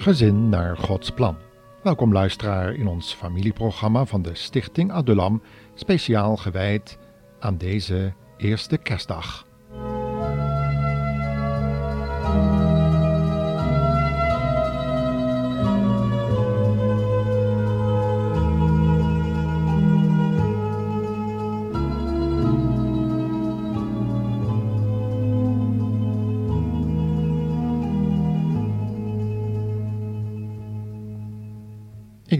Gezin naar Gods plan. Welkom luisteraar in ons familieprogramma van de Stichting Adulam, speciaal gewijd aan deze eerste kerstdag.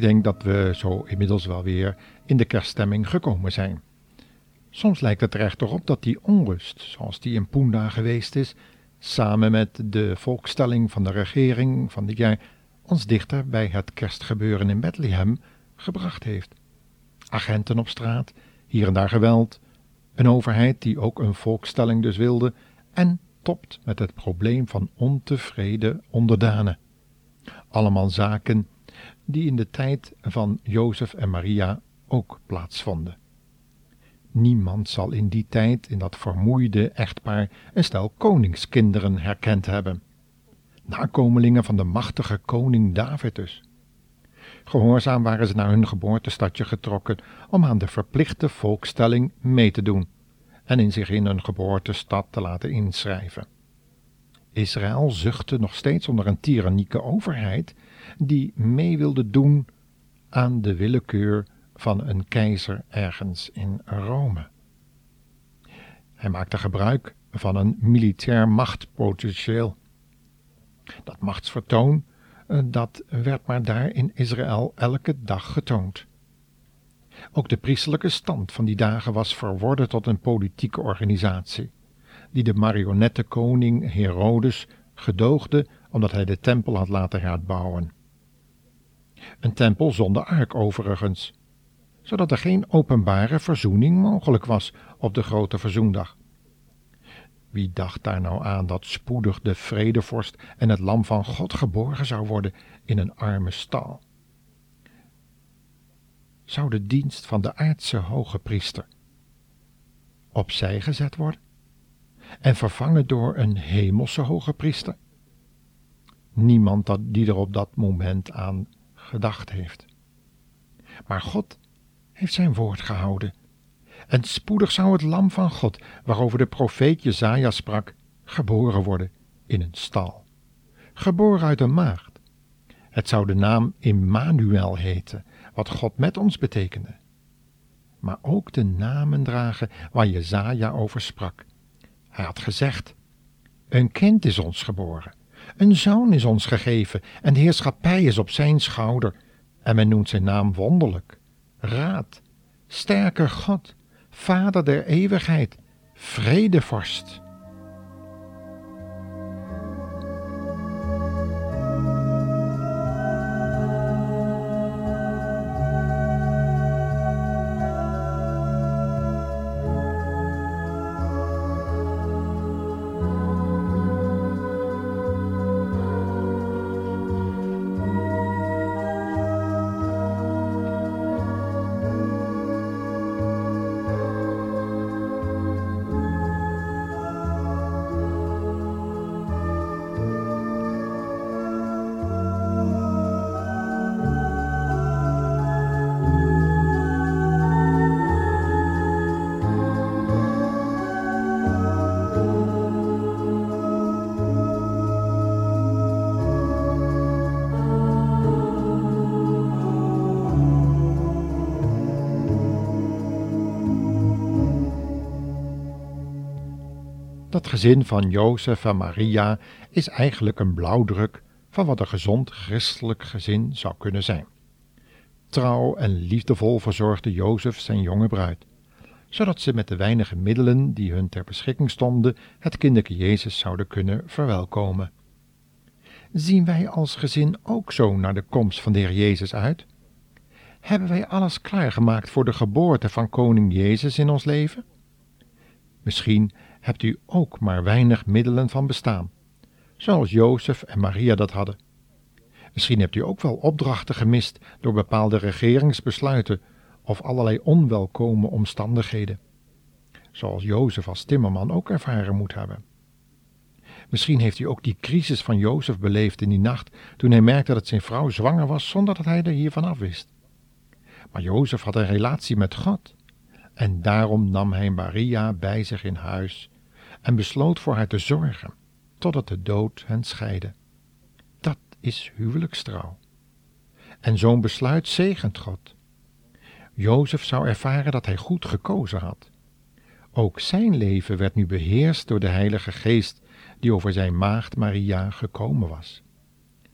Ik denk dat we zo inmiddels wel weer in de kerststemming gekomen zijn. Soms lijkt het er echter op dat die onrust, zoals die in Poenda geweest is, samen met de volkstelling van de regering van dit jaar, ons dichter bij het kerstgebeuren in Bethlehem gebracht heeft. Agenten op straat, hier en daar geweld, een overheid die ook een volkstelling dus wilde, en topt met het probleem van ontevreden onderdanen. Allemaal zaken die in de tijd van Jozef en Maria ook plaatsvonden. Niemand zal in die tijd in dat vermoeide echtpaar een stel koningskinderen herkend hebben. Nakomelingen van de machtige koning David dus. Gehoorzaam waren ze naar hun geboortestadje getrokken om aan de verplichte volkstelling mee te doen en in zich in hun geboortestad te laten inschrijven. Israël zuchtte nog steeds onder een tyrannieke overheid die mee wilde doen aan de willekeur van een keizer ergens in Rome. Hij maakte gebruik van een militair machtpotentieel. Dat machtsvertoon, eh, dat werd maar daar in Israël elke dag getoond. Ook de priestelijke stand van die dagen was verworden tot een politieke organisatie, die de marionettenkoning Herodes gedoogde omdat hij de tempel had laten herbouwen. Een tempel zonder ark overigens, zodat er geen openbare verzoening mogelijk was op de grote verzoendag. Wie dacht daar nou aan dat spoedig de vredevorst en het lam van God geborgen zou worden in een arme stal? Zou de dienst van de aardse hoge priester opzij gezet worden en vervangen door een hemelse hoge priester? Niemand dat, die er op dat moment aan gedacht heeft. Maar God heeft zijn woord gehouden. En spoedig zou het lam van God, waarover de profeet Jezaja sprak, geboren worden in een stal. Geboren uit een maagd. Het zou de naam Immanuel heten, wat God met ons betekende. Maar ook de namen dragen waar Jezaja over sprak. Hij had gezegd, een kind is ons geboren, een zoon is ons gegeven en heerschappij is op zijn schouder. En men noemt zijn naam wonderlijk, raad, sterke God, Vader der eeuwigheid, vredevorst. Dat gezin van Jozef en Maria is eigenlijk een blauwdruk van wat een gezond christelijk gezin zou kunnen zijn. Trouw en liefdevol verzorgde Jozef zijn jonge bruid, zodat ze met de weinige middelen die hun ter beschikking stonden het kinderke Jezus zouden kunnen verwelkomen. Zien wij als gezin ook zo naar de komst van de Heer Jezus uit? Hebben wij alles klaargemaakt voor de geboorte van koning Jezus in ons leven? Misschien hebt u ook maar weinig middelen van bestaan, zoals Jozef en Maria dat hadden. Misschien hebt u ook wel opdrachten gemist door bepaalde regeringsbesluiten of allerlei onwelkome omstandigheden, zoals Jozef als timmerman ook ervaren moet hebben. Misschien heeft u ook die crisis van Jozef beleefd in die nacht toen hij merkte dat zijn vrouw zwanger was zonder dat hij er hiervan af wist. Maar Jozef had een relatie met God en daarom nam hij Maria bij zich in huis en besloot voor haar te zorgen totdat de dood hen scheidde. Dat is huwelijkstrouw. En zo'n besluit zegent God. Jozef zou ervaren dat hij goed gekozen had. Ook zijn leven werd nu beheerst door de Heilige Geest die over zijn maagd Maria gekomen was.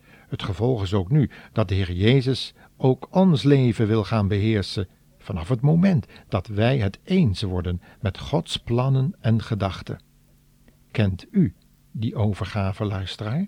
Het gevolg is ook nu dat de Heer Jezus ook ons leven wil gaan beheersen vanaf het moment dat wij het eens worden met Gods plannen en gedachten. Kent u die overgave, luisteraar?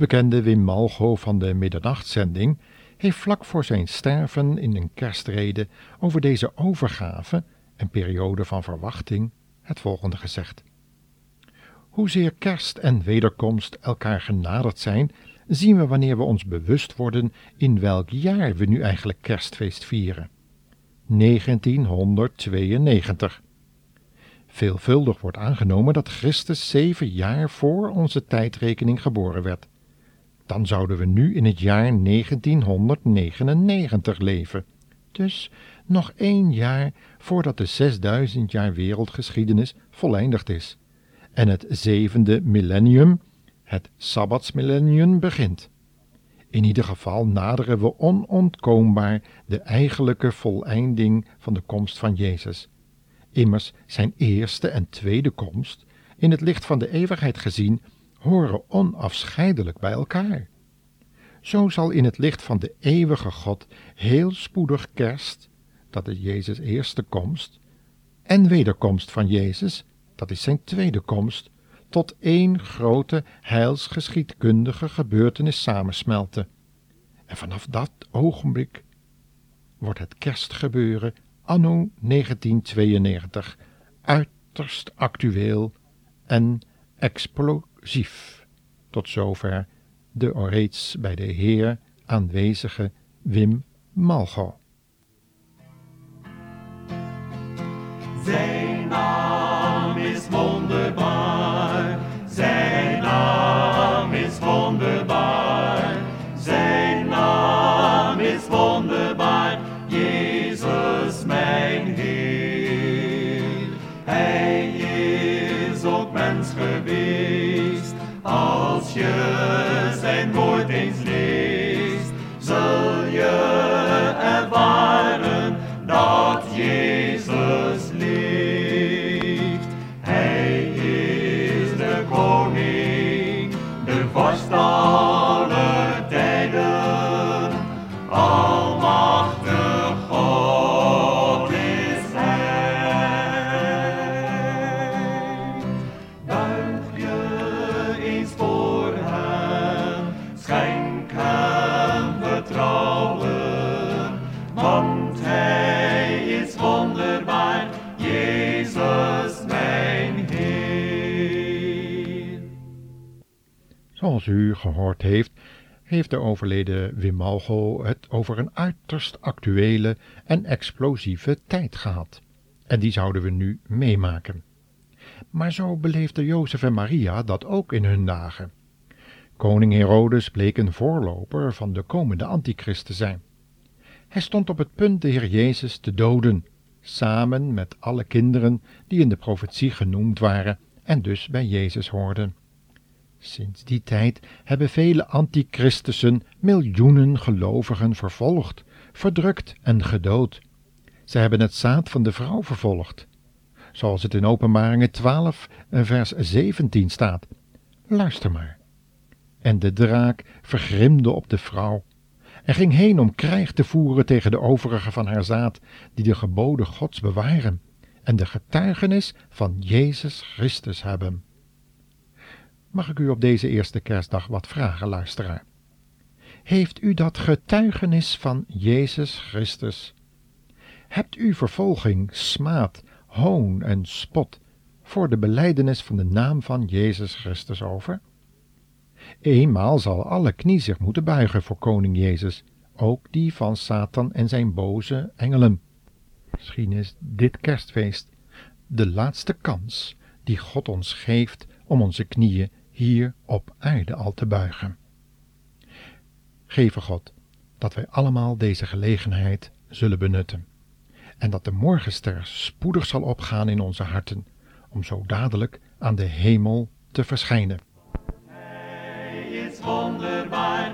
Bekende Wim Malgo van de middernachtzending heeft vlak voor zijn sterven in een kerstrede over deze overgave, een periode van verwachting, het volgende gezegd. Hoezeer kerst en wederkomst elkaar genaderd zijn, zien we wanneer we ons bewust worden in welk jaar we nu eigenlijk kerstfeest vieren. 1992. Veelvuldig wordt aangenomen dat Christus zeven jaar voor onze tijdrekening geboren werd dan zouden we nu in het jaar 1999 leven. Dus nog één jaar voordat de 6000 jaar wereldgeschiedenis voleindigd is en het zevende millennium, het Sabbatsmillennium, begint. In ieder geval naderen we onontkoombaar de eigenlijke voleinding van de komst van Jezus. Immers zijn eerste en tweede komst, in het licht van de eeuwigheid gezien, horen onafscheidelijk bij elkaar. Zo zal in het licht van de eeuwige God heel spoedig kerst, dat is Jezus' eerste komst, en wederkomst van Jezus, dat is zijn tweede komst, tot één grote heilsgeschiedkundige gebeurtenis samensmelten. En vanaf dat ogenblik wordt het kerstgebeuren anno 1992 uiterst actueel en explosief explosief. Tot zover de reeds bij de Heer aanwezige Wim Malgo. Zijn woord Zoals u gehoord heeft, heeft de overleden Wim Malgo het over een uiterst actuele en explosieve tijd gehad. En die zouden we nu meemaken. Maar zo beleefden Jozef en Maria dat ook in hun dagen. Koning Herodes bleek een voorloper van de komende antichrist te zijn. Hij stond op het punt de Heer Jezus te doden, samen met alle kinderen die in de profetie genoemd waren en dus bij Jezus hoorden. Sinds die tijd hebben vele antichristussen miljoenen gelovigen vervolgd, verdrukt en gedood. Ze hebben het zaad van de vrouw vervolgd, zoals het in Openbaringen 12, vers 17 staat. Luister maar. En de draak vergrimde op de vrouw en ging heen om krijg te voeren tegen de overigen van haar zaad, die de geboden Gods bewaren en de getuigenis van Jezus Christus hebben. Mag ik u op deze eerste kerstdag wat vragen, luisteraar? Heeft u dat getuigenis van Jezus Christus? Hebt u vervolging, smaad, hoon en spot voor de belijdenis van de naam van Jezus Christus over? Eenmaal zal alle knie zich moeten buigen voor koning Jezus, ook die van Satan en zijn boze engelen. Misschien is dit kerstfeest de laatste kans die God ons geeft om onze knieën hier op aarde al te buigen. Geve God dat wij allemaal deze gelegenheid zullen benutten en dat de morgenster spoedig zal opgaan in onze harten, om zo dadelijk aan de hemel te verschijnen. Hij is wonderbaar.